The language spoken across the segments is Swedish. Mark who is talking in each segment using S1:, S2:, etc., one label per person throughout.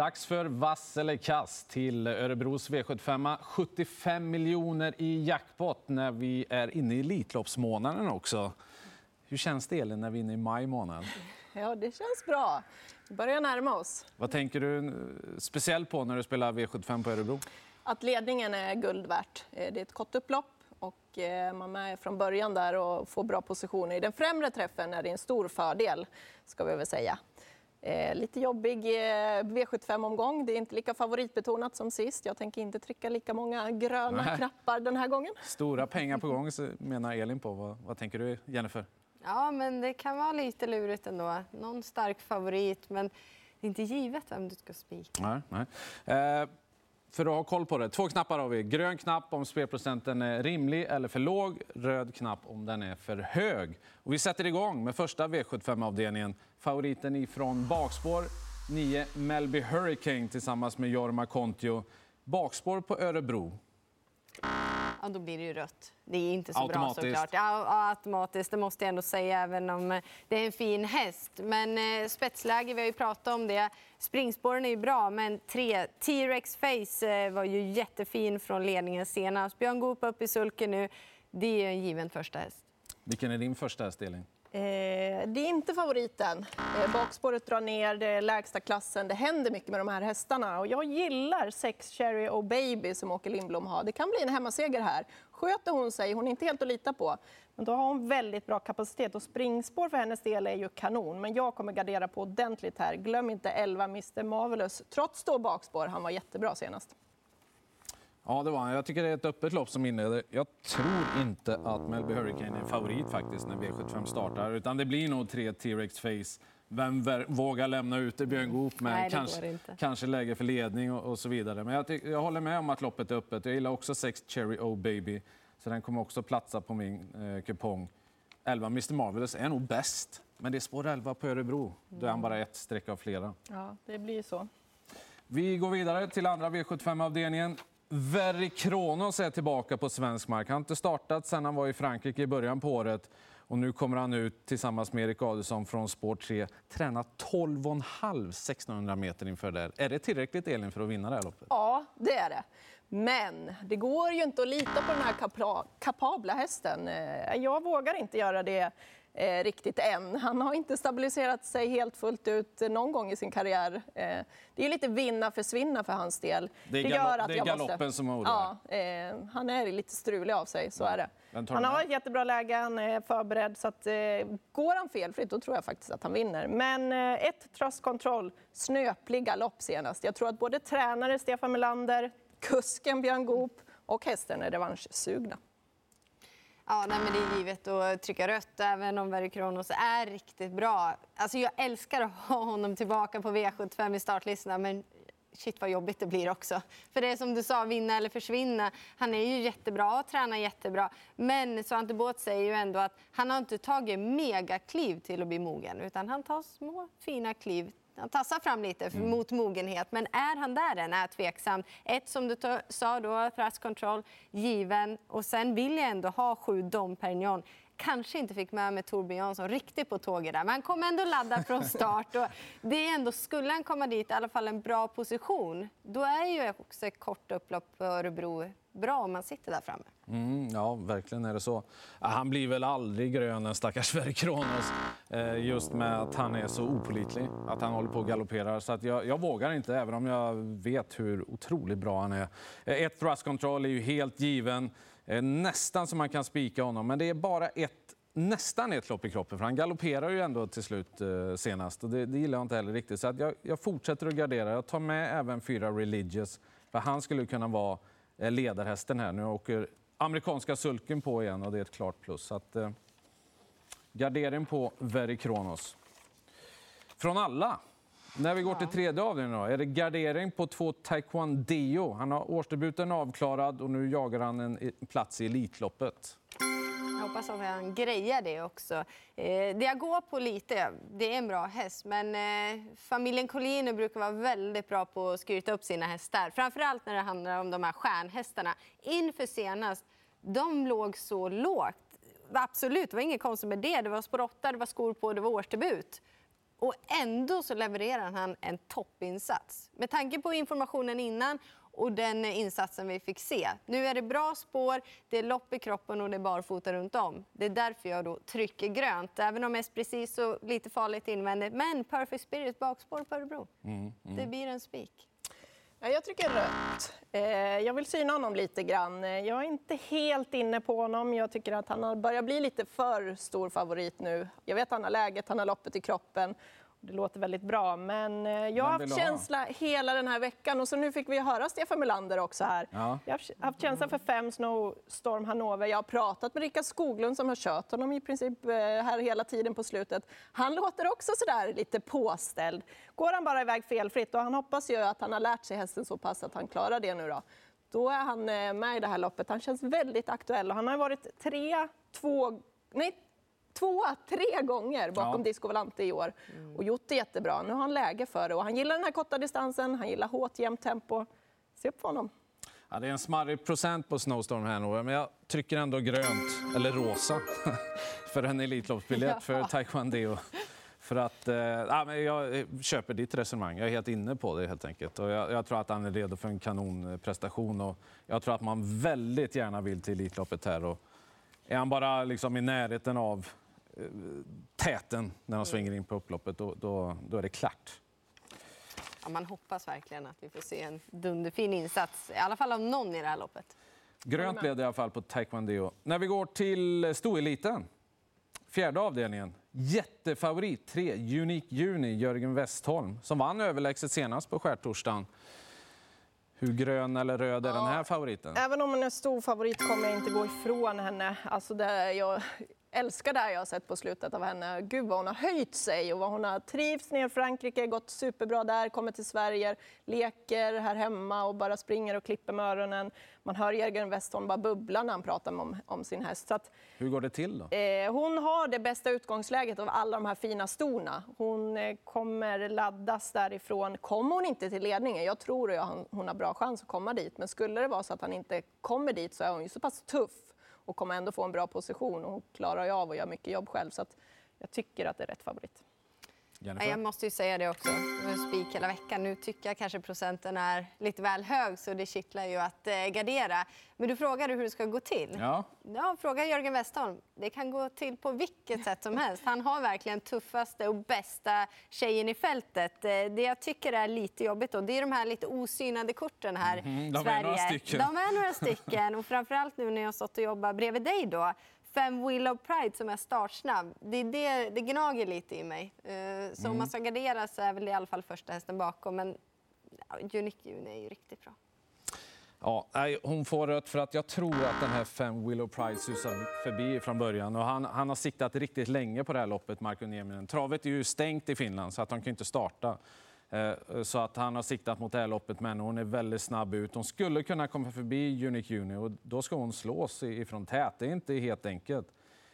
S1: Dags för vass eller kass till Örebros V75. 75 miljoner i jackpot när vi är inne i Elitloppsmånaden också. Hur känns det Elin när vi är inne i maj månad?
S2: Ja, det känns bra. Vi börjar närma oss.
S1: Vad tänker du speciellt på när du spelar V75 på Örebro?
S2: Att ledningen är guld värt. Eh, det är ett kort upplopp och eh, man är från början där och får bra positioner. I den främre träffen är det en stor fördel, ska vi väl säga. Eh, lite jobbig eh, V75-omgång. Det är inte lika favoritbetonat som sist. Jag tänker inte trycka lika många gröna Nej. knappar den här gången.
S1: Stora pengar på gång, menar Elin på. Vad, vad tänker du, Jennifer?
S3: Ja, men det kan vara lite lurigt ändå. Någon stark favorit, men det är inte givet vem du ska spika.
S1: Nej, nej. Eh, för att ha koll på det. Två knappar har vi. Grön knapp om spelprocenten är rimlig eller för låg. Röd knapp om den är för hög. Och vi sätter igång med första V75-avdelningen. Favoriten ifrån bakspår, 9 Melby Hurricane tillsammans med Jorma Kontio. Bakspår på Örebro.
S3: Ja, då blir det ju rött. Det är inte så bra såklart. Ja, automatiskt, det måste jag ändå säga, även om eh, det är en fin häst. Men eh, spetsläge, vi har ju pratat om det. Springspåren är ju bra, men tre T-Rex Face eh, var ju jättefin från ledningen senast. Björn Goop upp i sulken nu. Det är en given första häst.
S1: Vilken är din första häst, Elin?
S2: Eh, det är inte favoriten. Eh, bakspåret drar ner, det är lägsta klassen. Det händer mycket med de här hästarna. Och jag gillar sex Cherry och Baby som Åke Lindblom har. Det kan bli en hemmaseger här. Sköter hon sig, hon är inte helt att lita på, men då har hon väldigt bra kapacitet. Och springspår för hennes del är ju kanon. Men jag kommer gardera på ordentligt här. Glöm inte 11 Mr Marvelous, trots då bakspår. Han var jättebra senast.
S1: Ja, det var han. Jag tycker det är ett öppet lopp som inleder. Jag tror inte att Melby Hurricane är favorit faktiskt när V75 startar, utan det blir nog tre T-Rex Face. Vem vågar lämna ut det? Björn Goop med
S3: Nej,
S1: kanske, kanske läge för ledning och, och så vidare. Men jag, jag, håller med om att loppet är öppet. Jag gillar också 6 Cherry O Baby, så den kommer också platsa på min eh, kupong. 11 Mr Marvelous är nog bäst, men det är spår 11 på Örebro. Då är han bara ett streck av flera.
S2: Ja, det blir så.
S1: Vi går vidare till andra V75-avdelningen. Verry Kronos är tillbaka på svensk mark. Han har inte startat sedan han var i Frankrike i början på året. Och nu kommer han ut tillsammans med Erik Adelsson från Spår 3. Träna 12,5 1600 meter inför det. Är det tillräckligt, Elin, för att vinna det här loppet?
S2: Ja, det är det. Men det går ju inte att lita på den här kapabla hästen. Eh, jag vågar inte göra det eh, riktigt än. Han har inte stabiliserat sig helt fullt ut någon gång i sin karriär. Eh, det är lite vinna försvinna för hans del.
S1: Det är, det gör att det är galoppen måste... som oroar?
S2: Ja, eh, han är lite strulig av sig, så ja. är det. Han har ett jättebra läge, han är förberedd. Så att, eh, går han felfritt, då tror jag faktiskt att han vinner. Men eh, ett Trust Control, snöplig galopp senast. Jag tror att både tränare Stefan Melander, kusken Björn Goop och hästen är revanschsugna.
S3: Ja, nej, men det är givet att trycka rött, även om Verry Kronos är riktigt bra. Alltså, jag älskar att ha honom tillbaka på V75 i startlistorna, men shit vad jobbigt det blir också. För det är som du sa, vinna eller försvinna. Han är ju jättebra och tränar jättebra. Men Svante Båth säger ju ändå att han har inte tagit megakliv till att bli mogen, utan han tar små fina kliv han tassar fram lite mm. mot mogenhet, men är han där än är tveksam. Ett som du sa då, thrust control, given. Och sen vill jag ändå ha sju Dom Perignon kanske inte fick med mig Torbjörn Jansson riktigt på tåget där, men han kom ändå ladda från start. Och det är ändå, skulle han komma dit i alla fall en bra position, då är ju också ett kort upplopp på Örebro bra om man sitter där framme.
S1: Mm, ja, verkligen är det så. Han blir väl aldrig grön, den stackars Sverre Kronos, eh, just med att han är så opolitlig, att han håller på och galopperar. Så att jag, jag vågar inte, även om jag vet hur otroligt bra han är. Eh, ett thrust control är ju helt given, eh, nästan som man kan spika honom, men det är bara ett nästan ett lopp i kroppen, för han galopperar ju ändå till slut eh, senast. Och det, det, gillar jag inte heller riktigt. Så att jag, jag fortsätter att gardera. Jag tar med även fyra Religious, för han skulle kunna vara ledarhästen här. Nu åker amerikanska sulken på igen och det är ett klart plus. Så att, eh, gardering på Very Kronos. Från alla. När vi går till tredje avdelningen då, är det gardering på två Taekwondo. Han har årsdebuten avklarad och nu jagar han en plats i Elitloppet.
S3: Jag hoppas att han grejar det också. Eh, det jag går på lite, det är en bra häst, men eh, familjen Collino brukar vara väldigt bra på att skryta upp sina hästar. Framförallt när det handlar om de här stjärnhästarna. Inför senast, de låg så lågt. Absolut, det var inget konstigt med det. Det var spår 8, det var skor på, det var årsdebut. Och ändå så levererar han en toppinsats. Med tanke på informationen innan och den insatsen vi fick se. Nu är det bra spår, det är lopp i kroppen och det är barfota runt om. Det är därför jag då trycker grönt, även om precis så lite farligt invändigt. Men Perfect Spirit bakspår på Örebro. Mm, mm. Det blir en spik.
S2: Jag trycker rött. Eh, jag vill syna honom lite grann. Jag är inte helt inne på honom. Jag tycker att han börjar bli lite för stor favorit nu. Jag vet att han har läget, han har loppet i kroppen. Det låter väldigt bra, men eh, jag har haft känsla ha? hela den här veckan och så nu fick vi höra Stefan Melander också här. Ja. Jag har haft känsla för fem Snowstorm Hannover. Jag har pratat med Rickard Skoglund som har kört honom i princip eh, här hela tiden på slutet. Han låter också sådär lite påställd. Går han bara iväg felfritt och han hoppas ju att han har lärt sig hästen så pass att han klarar det nu då. Då är han eh, med i det här loppet. Han känns väldigt aktuell och han har varit tre, två, nej tvåa tre gånger bakom ja. Disco Volante i år mm. och gjort det jättebra. Nu har han läge för det och han gillar den här korta distansen, han gillar hårt jämnt tempo. Se upp för honom.
S1: Ja, det är en smarrig procent på Snowstorm här nu, men jag trycker ändå grönt, eller rosa, för en Elitloppsbiljett för Taekwondo. För att, eh, ja, men jag köper ditt resonemang, jag är helt inne på det helt enkelt. Och jag, jag, tror att han är redo för en kanonprestation och jag tror att man väldigt gärna vill till Elitloppet här. Och är han bara liksom i närheten av Eh, täten när de svänger in på upploppet, då, då, då är det klart.
S3: Ja, man hoppas verkligen att vi får se en dunderfin insats, i alla fall av någon i det här loppet.
S1: Grönt blev det i alla fall på taekwondo. När vi går till stoeliten, fjärde avdelningen. Jättefavorit, tre, Unique Juni, Jörgen Westholm, som vann överlägset senast på skärtorsdagen. Hur grön eller röd är ja, den här favoriten?
S2: Även om hon är stor favorit kommer jag inte gå ifrån henne. Alltså det, jag, älskar det jag har sett på slutet av henne. Gud vad hon har höjt sig och vad hon har trivts ner i Frankrike, gått superbra där, kommer till Sverige, leker här hemma och bara springer och klipper med öronen. Man hör Jörgen Westholm bara bubbla när han pratar om, om sin häst. Att,
S1: Hur går det till då?
S2: Eh, hon har det bästa utgångsläget av alla de här fina storna. Hon eh, kommer laddas därifrån. Kommer hon inte till ledningen, jag tror att hon har bra chans att komma dit, men skulle det vara så att han inte kommer dit så är hon ju så pass tuff och kommer ändå få en bra position och klarar ju av att göra mycket jobb själv. Så jag tycker att det är rätt favorit.
S3: Jennifer? Jag måste ju säga det också. Nu spik hela veckan. Nu tycker jag kanske procenten är lite väl hög så det kittlar ju att eh, gardera. Men du frågade hur det ska gå till.
S1: Ja.
S3: Ja, fråga Jörgen Westholm. Det kan gå till på vilket sätt som helst. Han har verkligen tuffaste och bästa tjejen i fältet. Eh, det jag tycker är lite jobbigt då, det är de här lite osynade korten här mm, de Sverige. Är några stycken. De är några stycken. Och framförallt nu när jag har stått och jobbat bredvid dig då Fem Willow Pride som är startsnabb, det, det, det gnager lite i mig. Uh, så mm. om man ska gardera så är väl i alla fall första hästen bakom. Men Unique Juni är ju riktigt bra.
S1: Ja, hon får rött för att jag tror att den här Fem Willow Pride susar förbi från början. Och han, han har siktat riktigt länge på det här loppet, Marko Nieminen. Travet är ju stängt i Finland så att han kan inte starta. Eh, så att han har siktat mot det här loppet, men hon är väldigt snabb ut. Hon skulle kunna komma förbi Unique Juni och då ska hon slås ifrån tät. Det är inte helt enkelt.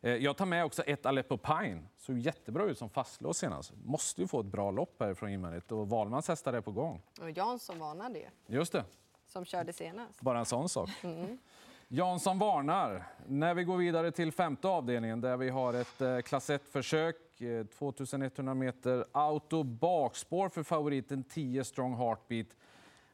S1: Eh, jag tar med också ett Aleppo Pine. Såg jättebra ut som fastlås senast. Måste ju få ett bra lopp härifrån invändigt och Wahlmans hästar är på gång.
S3: Och Jansson varnade ju.
S1: Just det.
S3: Som körde senast.
S1: Bara en sån sak. Mm. Jansson varnar. När vi går vidare till femte avdelningen där vi har ett eh, klass 1-försök Eh, 2100 meter auto bakspår för favoriten 10 Strong Heartbeat.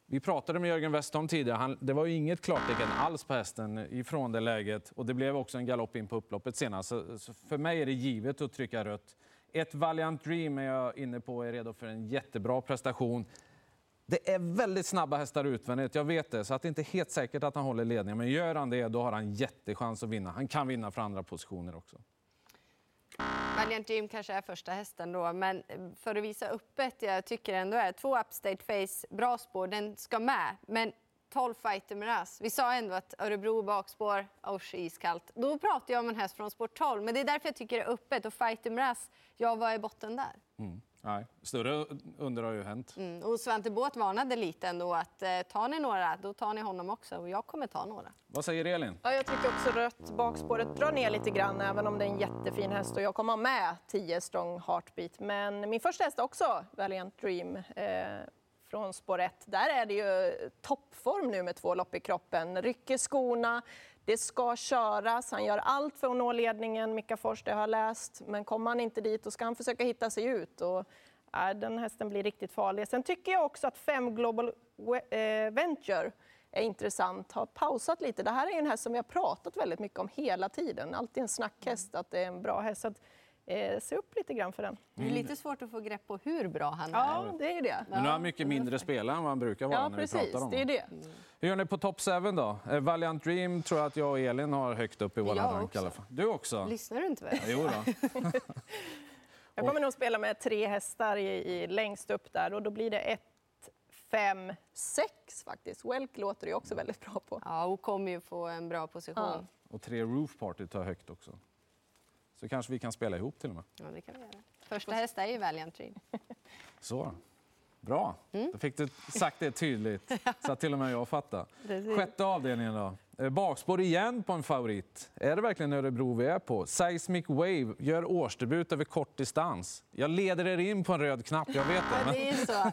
S1: Vi pratade med Jörgen Westholm tidigare. Han, det var inget klartecken alls på hästen ifrån det läget. Och det blev också en galopp in på upploppet senast. Så, så för mig är det givet att trycka rött. Ett Valiant Dream är jag inne på är redo för en jättebra prestation. Det är väldigt snabba hästar utvändigt, jag vet det. Så att det är inte helt säkert att han håller ledningen. Men gör han det, då har han jättechans att vinna. Han kan vinna för andra positioner också.
S3: Valiant Dream kanske är första hästen då, men eh, för att visa öppet, jag tycker ändå är två Upstate Face, bra spår, den ska med. Men 12 Fighter Miraz. Vi sa ändå att Örebro bakspår, oh, usch iskallt. Då pratar jag om en häst från spår 12, men det är därför jag tycker det är öppet. Och Fighter Miraz, ja vad är botten där?
S1: Mm. Nej, större under har ju hänt.
S3: Mm. Och Svante Båth varnade lite ändå att eh, tar ni några, då tar ni honom också. Och jag kommer ta några.
S1: Vad säger Elin?
S2: Ja, jag tycker också rött. Bakspåret drar ner lite grann, även om det är en jättefin häst. Och jag kommer ha med 10 strong heartbeat. Men min första häst också, Valiant Dream. Eh, från spår 1. Där är det ju toppform nu med två lopp i kroppen. Rycker skorna, det ska köras, han gör allt för att nå ledningen, Mika Fors, det har jag läst. Men kommer han inte dit, då ska han försöka hitta sig ut. Och, äh, den hästen blir riktigt farlig. Sen tycker jag också att 5 Global eh, Venture är intressant, har pausat lite. Det här är en häst som vi har pratat väldigt mycket om hela tiden. Alltid en snackhäst, att det är en bra häst. Eh, se upp lite grann för den.
S3: Det är lite svårt att få grepp på hur bra han är.
S2: Ja, det är ju det.
S1: Men nu är han mycket mindre spelare än vad han brukar vara
S2: Ja,
S1: när vi
S2: precis.
S1: pratar om
S2: Det är det.
S1: Hur gör ni på top 7 då? Eh, Valiant Dream tror jag att jag och Elin har högt upp i våra
S3: Jag
S1: rank
S3: också.
S1: i alla fall. Du också?
S3: Lyssnar du inte väl?
S1: Jo då.
S2: Jag kommer nog spela med tre hästar i, i, längst upp där och då blir det ett, fem, sex faktiskt. Welk låter det ju också väldigt bra på.
S3: Ja, och kommer ju få en bra position.
S2: Ja.
S1: Och tre Roof Party tar högt också. Så kanske vi kan spela ihop till och med.
S3: Ja, det kan vi göra. Första häst är ju Valiant Dream.
S1: Så. Bra.
S2: Mm.
S1: Då fick du sagt det tydligt så att till och med jag fattar. Sjätte avdelningen då. Eh, Bakspår igen på en favorit. Är det verkligen Örebro vi är på? Seismic Wave gör årsdebut över kort distans. Jag leder er in på en röd knapp, jag vet det.
S3: Ja,
S1: Men...
S3: det är så.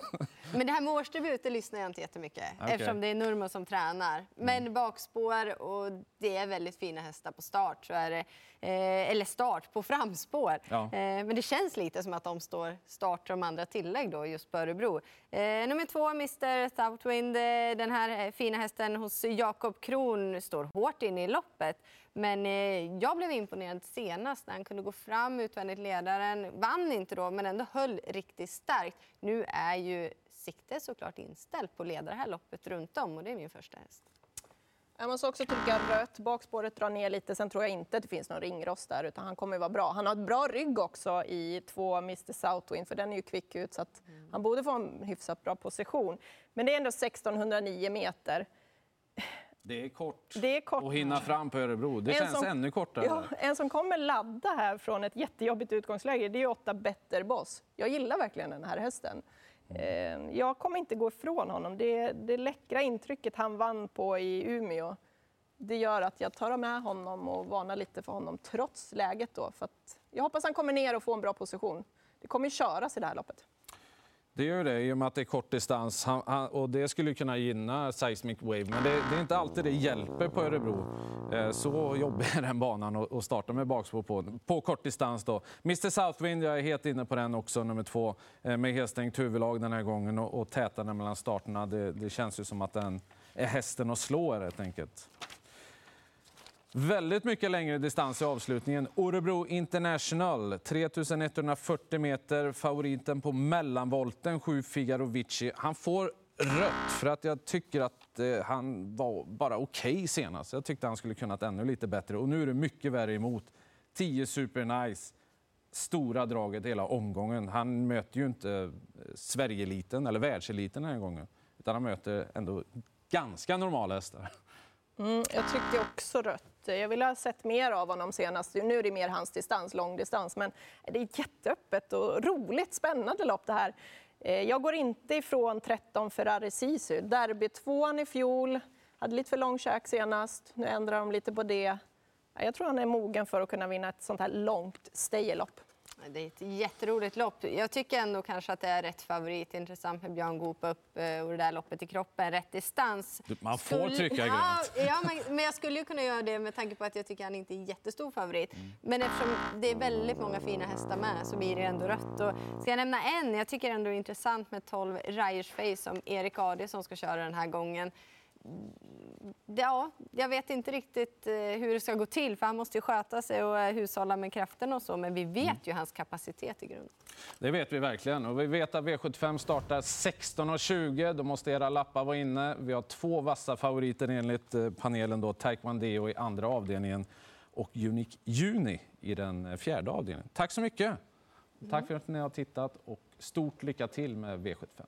S3: Men det här med årsdebut det lyssnar jag inte jättemycket
S1: Okej.
S3: eftersom det är Nurmo som tränar. Men bakspår och det är väldigt fina hästar på start. Så är det, eller start, på framspår.
S1: Ja.
S3: Eh, men det känns lite som att de står start som andra tillägg då just på Örebro. Eh, nummer två, Mr Southwind. eh, Den här eh, fina hästen hos Jakob Kron står hårt inne i loppet. Men eh, jag blev imponerad senast när han kunde gå fram utvändigt ledaren. Vann inte då, men ändå höll riktigt starkt. Nu är ju sikte såklart inställt på att leda det här loppet runt om och det är min första häst.
S2: Jag måste också trycka rött. Bakspåret drar ner lite. Sen tror jag inte att det finns någon ringrost där, utan han kommer vara bra. Han har ett bra rygg också i två Mr Southwind, för den är ju kvick ut, så att han borde få en hyfsat bra position. Men det är ändå 1609 meter.
S1: Det är kort.
S2: Det är kort.
S1: Och hinna fram på Örebro. Det
S2: En
S1: känns
S2: som-
S1: ännu kortare.
S2: Ja, en som kommer ladda här från ett jättejobbigt utgångsläge, det är ju åtta Better Boss. Jag gillar verkligen den här hästen. Eh, Jag kommer inte gå ifrån honom. Det, det läckra intrycket han vann på i Umeå, det gör att jag tar med honom och varnar lite för honom trots läget då. För att jag hoppas han kommer ner och får en bra position. Det kommer köras i det här loppet.
S1: Det gör det, i och med att det är kort distans. Han, han, och det skulle kunna gynna Seismic Wave, men det, det är inte alltid det hjälper på Örebro. Eh, så jobbig är den banan att starta med bakspår på, på kort distans. Då. Mr Southwind, jag är helt inne på den också, nummer två, eh, med helstängt huvudlag den här gången och, och tätande mellan starterna. Det, det känns ju som att den är hästen att slå helt enkelt. Väldigt mycket längre distans i avslutningen. Örebro International, 3140 meter. Favoriten på mellanvolten, 7 Figarovici. Han får rött för att jag tycker att eh, han var bara okej senast. Jag tyckte han skulle kunnat ännu lite bättre och nu är det mycket värre emot. 10 Super Nice. Stora draget hela omgången. Han möter ju inte eh, Sverigeliten eller världseliten den här gången. Utan han möter ändå ganska normala hästar.
S2: Mm, jag tyckte också rött. Jag ville ha sett mer av honom senast. Nu är det mer hans distans, långdistans. Men det är ett jätteöppet och roligt, spännande lopp det här. Eh, jag går inte ifrån 13 Ferrari Sisu. Derby tvåan i fjol, hade lite för lång käk senast. Nu ändrar de lite på det. Jag tror han är mogen för att kunna vinna ett sånt här långt stayerlopp.
S3: Det är ett jätteroligt lopp. Jag tycker ändå kanske att det är rätt favorit. Intressant med Björn Goop upp eh, och det där loppet i kroppen. Rätt distans.
S1: Man får
S3: Skulle-
S1: trycka
S3: ja,
S1: grönt.
S3: ja, men, men jag skulle ju kunna göra det med tanke på att jag tycker att han inte är en jättestor favorit. Men eftersom det är väldigt många fina hästar med så blir det ändå rött. Och ska jag nämna en? Jag tycker ändå det är intressant med 12 Ryers Face som Erik Adi som ska köra den här gången. Ja, jag vet inte riktigt eh, hur det ska gå till för han måste ju sköta sig och eh, hushålla med kraften och så. Men vi vet ju hans kapacitet i grund.
S1: Det vet vi verkligen. Och vi vet att V75 startar 16.20. Då måste era lappar vara inne. Vi har två vassa favoriter enligt eh, panelen. Då. Taekwondo i andra avdelningen och Unique Juni i den fjärde avdelningen. Tack så mycket! Tack för att ni har tittat och stort lycka till med V75.